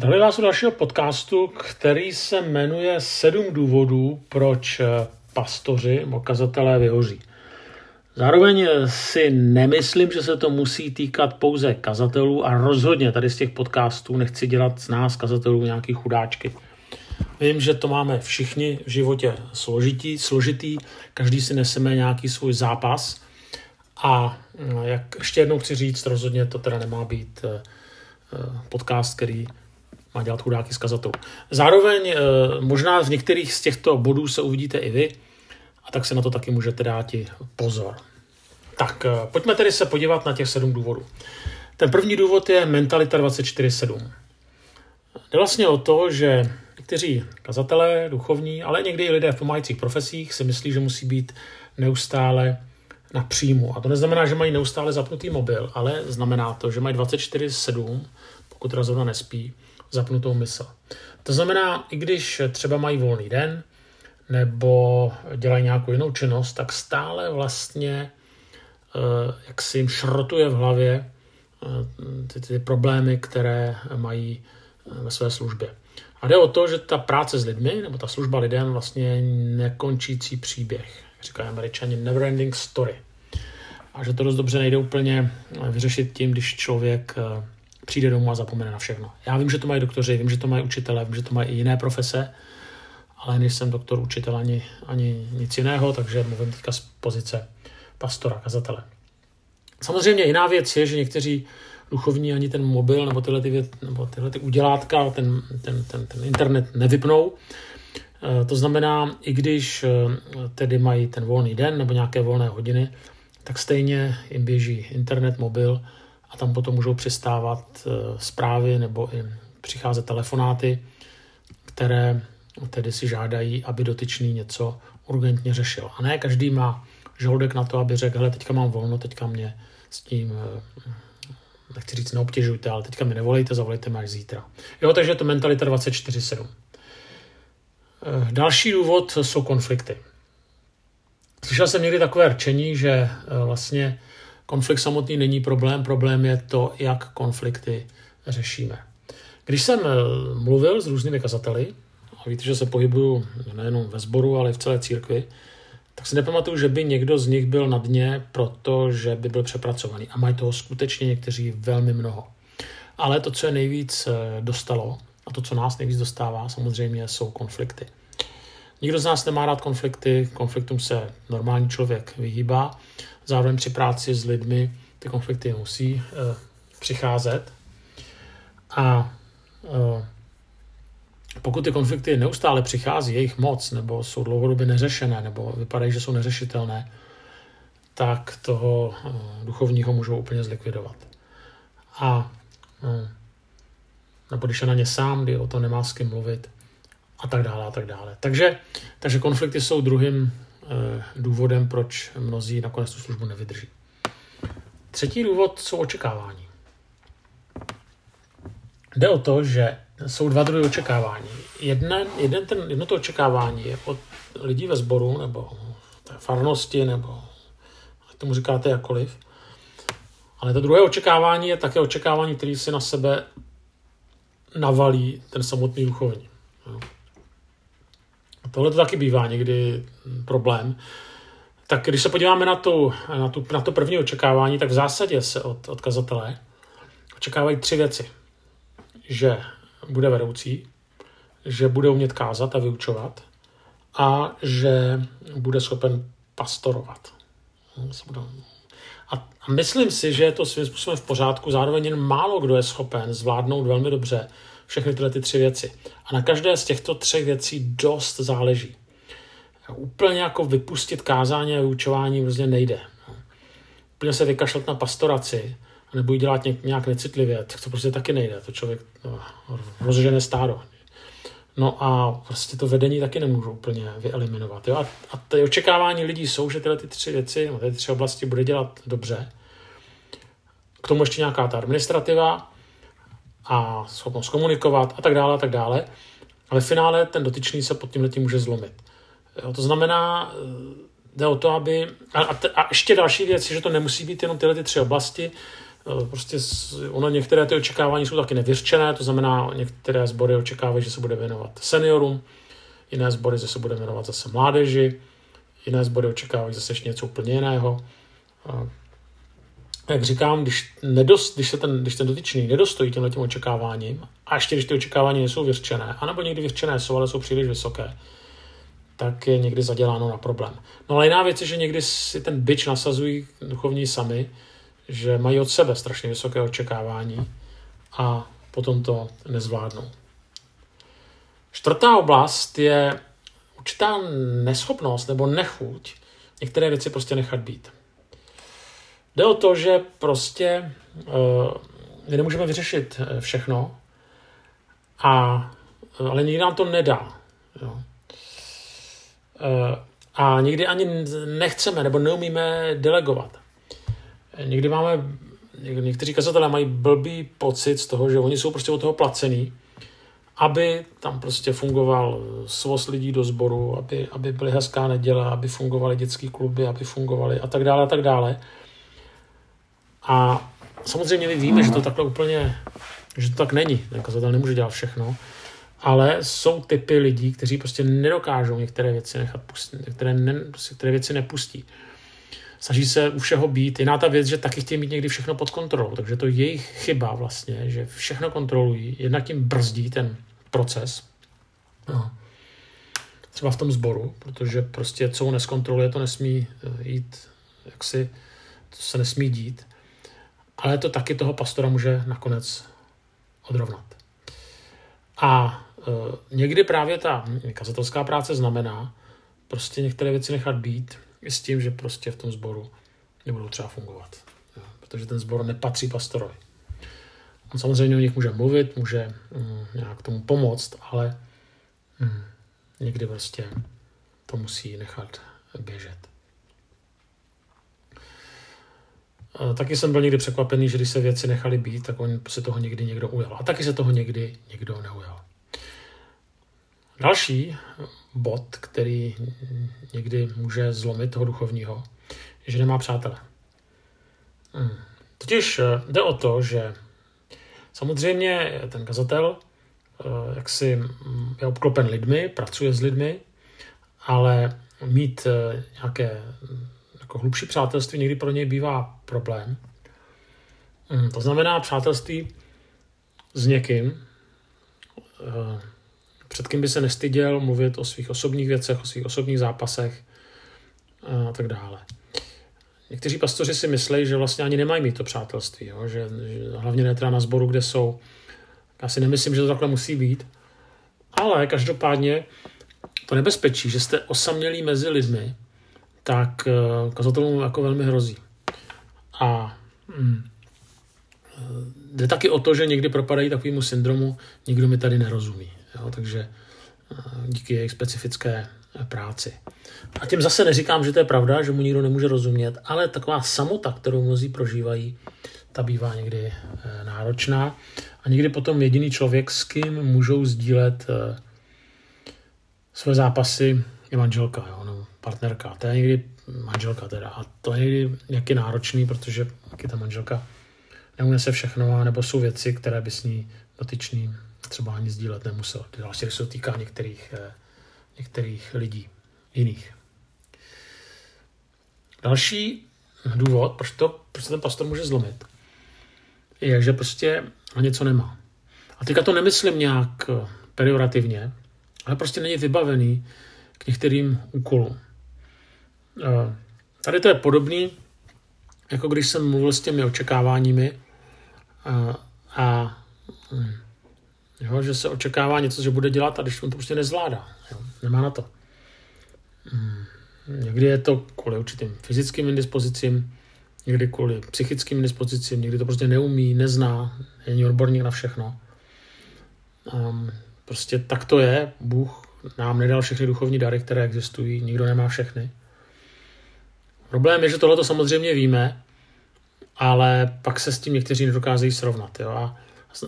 Zdravím vás u dalšího podcastu, který se jmenuje Sedm důvodů, proč pastoři, okazatelé vyhoří. Zároveň si nemyslím, že se to musí týkat pouze kazatelů a rozhodně tady z těch podcastů nechci dělat z nás kazatelů nějaký chudáčky. Vím, že to máme všichni v životě složitý, složitý, každý si neseme nějaký svůj zápas a jak ještě jednou chci říct, rozhodně to teda nemá být eh, podcast, který má dělat chudáky z kazatelů. Zároveň eh, možná v některých z těchto bodů se uvidíte i vy, a tak se na to taky můžete dát i pozor. Tak eh, pojďme tedy se podívat na těch sedm důvodů. Ten první důvod je mentalita 24-7. Jde vlastně o to, že někteří kazatelé, duchovní, ale někdy i lidé v pomáhajících profesích si myslí, že musí být neustále na příjmu. A to neznamená, že mají neustále zapnutý mobil, ale znamená to, že mají 24-7, pokud rozhodně nespí, zapnutou mysl. To znamená, i když třeba mají volný den, nebo dělají nějakou jinou činnost, tak stále vlastně eh, jak si jim šrotuje v hlavě eh, ty, ty problémy, které mají eh, ve své službě. A jde o to, že ta práce s lidmi, nebo ta služba lidem vlastně nekončící příběh. Říkají američani never ending story. A že to dost dobře nejde úplně vyřešit tím, když člověk přijde domů a zapomene na všechno. Já vím, že to mají doktoři, vím, že to mají učitelé, vím, že to mají i jiné profese, ale nejsem doktor, učitel ani, ani nic jiného, takže mluvím teďka z pozice pastora, kazatele. Samozřejmě jiná věc je, že někteří duchovní ani ten mobil nebo tyhle, ty, věc, nebo tyhle ty udělátka, ten, ten, ten, ten internet nevypnou. E, to znamená, i když e, tedy mají ten volný den nebo nějaké volné hodiny, tak stejně jim běží internet, mobil a tam potom můžou přistávat e, zprávy nebo i přicházet telefonáty, které tedy si žádají, aby dotyčný něco urgentně řešil. A ne každý má žaludek na to, aby řekl, hele, teďka mám volno, teďka mě s tím, eh, nechci říct, neobtěžujte, ale teďka mi nevolejte, zavolejte mi až zítra. Jo, takže je to mentalita 24-7. Eh, další důvod jsou konflikty. Slyšel jsem někdy takové rčení, že eh, vlastně konflikt samotný není problém, problém je to, jak konflikty řešíme. Když jsem mluvil s různými kazateli, a víte, že se pohybuju nejenom ve sboru, ale i v celé církvi, tak si nepamatuju, že by někdo z nich byl na dně, protože by byl přepracovaný. A mají toho skutečně někteří velmi mnoho. Ale to, co je nejvíc eh, dostalo, a to, co nás nejvíc dostává, samozřejmě jsou konflikty. Nikdo z nás nemá rád konflikty, konfliktům se normální člověk vyhýbá. Zároveň při práci s lidmi ty konflikty musí e, přicházet. A e, pokud ty konflikty neustále přichází, jejich moc, nebo jsou dlouhodobě neřešené, nebo vypadají, že jsou neřešitelné, tak toho eh, duchovního můžou úplně zlikvidovat. A no, nebo když je na ně sám, kdy o to nemá s kým mluvit, a tak dále, a tak dále. Takže, takže konflikty jsou druhým eh, důvodem, proč mnozí nakonec tu službu nevydrží. Třetí důvod jsou očekávání. Jde o to, že jsou dva druhy očekávání. Jeden, jeden ten, jedno to očekávání je od lidí ve sboru, nebo té farnosti, nebo tomu říkáte jakoliv. Ale to druhé očekávání je také očekávání, který si na sebe navalí ten samotný duchovní. A tohle to taky bývá někdy problém. Tak když se podíváme na, tu, na, tu, na to první očekávání, tak v zásadě se od, od kazatele očekávají tři věci. Že bude vedoucí, že bude umět kázat a vyučovat a že bude schopen pastorovat. A, myslím si, že je to svým způsobem v pořádku, zároveň jen málo kdo je schopen zvládnout velmi dobře všechny tyhle ty tři věci. A na každé z těchto třech věcí dost záleží. Úplně jako vypustit kázání a vyučování vlastně nejde. Úplně se vykašlat na pastoraci nebo ji dělat nějak necitlivě, tak to prostě taky nejde. To člověk no, rozžene stádo. No a prostě to vedení taky nemůžu úplně vyeliminovat. Jo? A, a ty očekávání lidí jsou, že tyhle ty tři věci, no, ty tři oblasti bude dělat dobře. K tomu ještě nějaká ta administrativa a schopnost komunikovat a tak dále a tak dále. Ale v finále ten dotyčný se pod tím letím může zlomit. Jo? To znamená, jde o to, aby... A, a, a ještě další věc je, že to nemusí být jenom tyhle ty tři oblasti, Eh, prostě ono některé ty očekávání jsou taky nevyřčené, to znamená, některé sbory očekávají, že se bude věnovat seniorům, jiné sbory, že se bude věnovat zase mládeži, jiné sbory očekávají zase ještě něco úplně jiného. Jak říkám, když, nedost, když, se ten, když ten dotyčný nedostojí těmhle tím očekáváním, a ještě když ty očekávání nejsou vyřčené, anebo někdy vyřčené jsou, ale jsou příliš vysoké, tak je někdy zaděláno na problém. No ale jiná věc je, že někdy si ten byč nasazují duchovní sami, že mají od sebe strašně vysoké očekávání a potom to nezvládnou. Čtvrtá oblast je určitá neschopnost nebo nechuť některé věci prostě nechat být. Jde o to, že prostě uh, my nemůžeme vyřešit eh, všechno, a, ale nikdy nám to nedá. Jo. A někdy ani nechceme nebo neumíme delegovat. Někdy máme, někteří kazatelé mají blbý pocit z toho, že oni jsou prostě od toho placený, aby tam prostě fungoval svoz lidí do sboru, aby, aby byly hezká neděle, aby fungovaly dětské kluby, aby fungovaly a tak dále a tak dále. A samozřejmě my víme, že to takhle úplně, že to tak není. Ten kazatel nemůže dělat všechno, ale jsou typy lidí, kteří prostě nedokážou některé věci nechat pustit, některé, ne, prostě některé věci nepustí snaží se u všeho být. Jiná ta věc, že taky chtějí mít někdy všechno pod kontrolou, takže to je jejich chyba vlastně, že všechno kontrolují, jednak tím brzdí ten proces. No. Třeba v tom sboru, protože prostě co neskontroluje, to nesmí eh, jít, jak si, to se nesmí dít. Ale to taky toho pastora může nakonec odrovnat. A e, někdy právě ta kazatelská práce znamená prostě některé věci nechat být, s tím, že prostě v tom sboru nebudou třeba fungovat. Jo, protože ten sbor nepatří pastorovi. On samozřejmě o nich může mluvit, může mm, nějak tomu pomoct, ale mm, někdy prostě to musí nechat běžet. A taky jsem byl někdy překvapený, že když se věci nechali být, tak on se toho někdy někdo ujal. A taky se toho někdy někdo neujal. Další bod, který někdy může zlomit toho duchovního, je, že nemá přátele. Hmm. Totiž eh, jde o to, že samozřejmě ten kazatel eh, jak si mm, je obklopen lidmi, pracuje s lidmi, ale mít eh, nějaké mm, jako hlubší přátelství někdy pro něj bývá problém. Hmm. To znamená přátelství s někým, před kým by se nestyděl mluvit o svých osobních věcech, o svých osobních zápasech a tak dále. Někteří pastoři si myslí, že vlastně ani nemají mít to přátelství, jo? Že, že hlavně ne teda na sboru, kde jsou. Já si nemyslím, že to takhle musí být, ale každopádně to nebezpečí, že jste osamělí mezi lidmi, tak uh, kazatelům jako velmi hrozí. A mm, jde taky o to, že někdy propadají takovému syndromu, nikdo mi tady nerozumí. Jo, takže eh, díky jejich specifické eh, práci. A tím zase neříkám, že to je pravda, že mu nikdo nemůže rozumět, ale taková samota, kterou mnozí prožívají, ta bývá někdy eh, náročná. A někdy potom jediný člověk, s kým můžou sdílet své zápasy, je manželka, jo, no, partnerka. To je někdy manželka teda. A to je někdy nějaký náročný, protože ta manželka neunese všechno, nebo jsou věci, které by s ní dotyčný třeba ani sdílet nemusel. Další se týká některých, eh, některých lidí jiných. Další důvod, proč, to, proč se ten pastor může zlomit, je, že prostě něco nemá. A teďka to nemyslím nějak eh, periorativně, ale prostě není vybavený k některým úkolům. Tady to je podobný, jako když jsem mluvil s těmi očekáváními a, a Jo, že se očekává něco, že bude dělat a když on to prostě nezvládá. Jo, nemá na to. Hmm. Někdy je to kvůli určitým fyzickým indispozicím, někdy kvůli psychickým indispozicím, někdy to prostě neumí, nezná, není odborník na všechno. Um, prostě tak to je. Bůh nám nedal všechny duchovní dary, které existují, nikdo nemá všechny. Problém je, že tohle to samozřejmě víme, ale pak se s tím někteří nedokázejí srovnat. Jo? A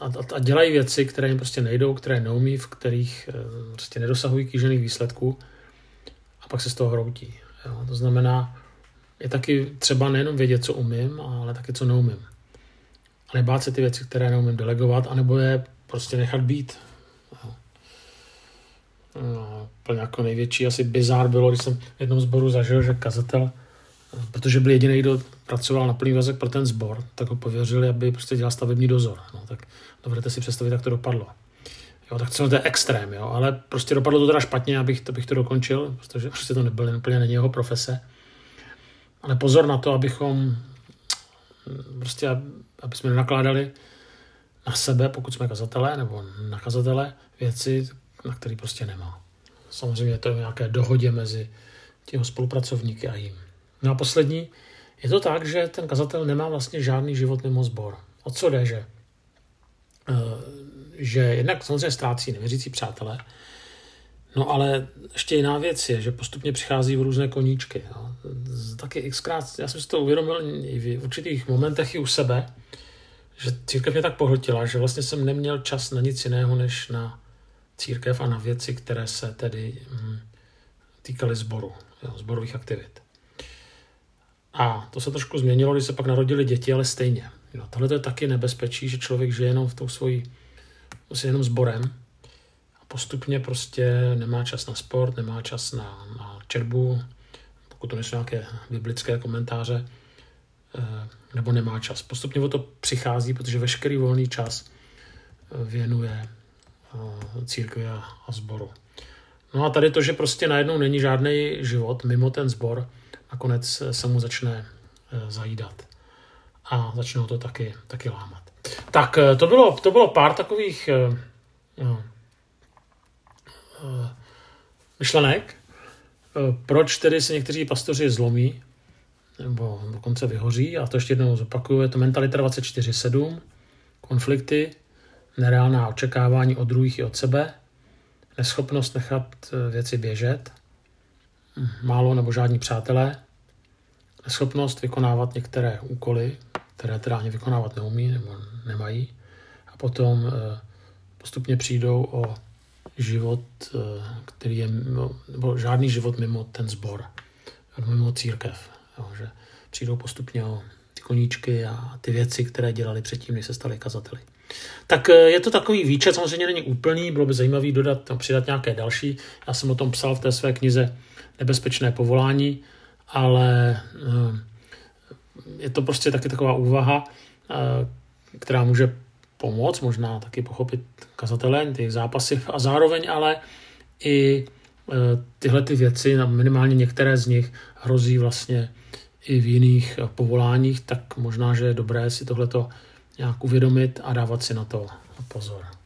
a, a, dělají věci, které jim prostě nejdou, které neumí, v kterých e, prostě nedosahují kýžených výsledků a pak se z toho hroutí. Jo. To znamená, je taky třeba nejenom vědět, co umím, ale taky, co neumím. a nebát se ty věci, které neumím delegovat, anebo je prostě nechat být. No, úplně jako největší asi bizár bylo, když jsem v jednom sboru zažil, že kazatel, protože byl jediný, kdo pracoval na plný vazek pro ten sbor, tak ho pověřili, aby prostě dělal stavební dozor. No, tak dovedete si představit, jak to dopadlo. Jo, tak to je extrém, jo, ale prostě dopadlo to teda špatně, abych, abych to dokončil, protože prostě to nebylo úplně není jeho profese. Ale pozor na to, abychom prostě, aby jsme nenakládali na sebe, pokud jsme kazatelé nebo nakazatelé, věci, na který prostě nemá. Samozřejmě to je nějaké dohodě mezi těmi spolupracovníky a jim. No a poslední, je to tak, že ten kazatel nemá vlastně žádný život mimo sbor. O co jde, že? Eh, že jednak samozřejmě ztrácí nevěřící přátelé, no ale ještě jiná věc je, že postupně přichází v různé koníčky. Jo. Taky xkrát, já jsem si to uvědomil i v určitých momentech i u sebe, že církev mě tak pohltila, že vlastně jsem neměl čas na nic jiného, než na církev a na věci, které se tedy hm, týkaly sboru, jo, zborových aktivit. A to se trošku změnilo, když se pak narodili děti, ale stejně. Jo, tohle je taky nebezpečí, že člověk žije jenom v tou svojí, prostě jenom sborem a postupně prostě nemá čas na sport, nemá čas na, na čerbu, pokud to nejsou nějaké biblické komentáře, eh, nebo nemá čas. Postupně o to přichází, protože veškerý volný čas eh, věnuje eh, církvi a, a sboru. No a tady to, že prostě najednou není žádný život mimo ten sbor, nakonec se mu začne zajídat. A začne ho to taky, taky lámat. Tak to bylo, to bylo pár takových no, myšlenek, proč tedy se někteří pastoři zlomí nebo dokonce vyhoří. A to ještě jednou zopakuju, je to mentalita 24-7, konflikty, nereálná očekávání od druhých i od sebe, neschopnost nechat eh, věci běžet, málo nebo žádní přátelé, neschopnost vykonávat některé úkoly, které teda ani vykonávat neumí nebo nemají, a potom eh, postupně přijdou o život, eh, který je, nebo žádný život mimo ten sbor, mimo církev. Jo, že přijdou postupně o ty koníčky a ty věci, které dělali předtím, než se stali kazateli. Tak eh, je to takový výčet, samozřejmě není úplný, bylo by zajímavý dodat, no, přidat nějaké další. Já jsem o tom psal v té své knize Nebezpečné povolání, ale eh, je to prostě taky taková úvaha, eh, která může pomoct, možná taky pochopit kazatele, ty zápasy a zároveň ale i tyhle ty věci, minimálně některé z nich, hrozí vlastně i v jiných povoláních, tak možná, že je dobré si tohleto nějak uvědomit a dávat si na to pozor.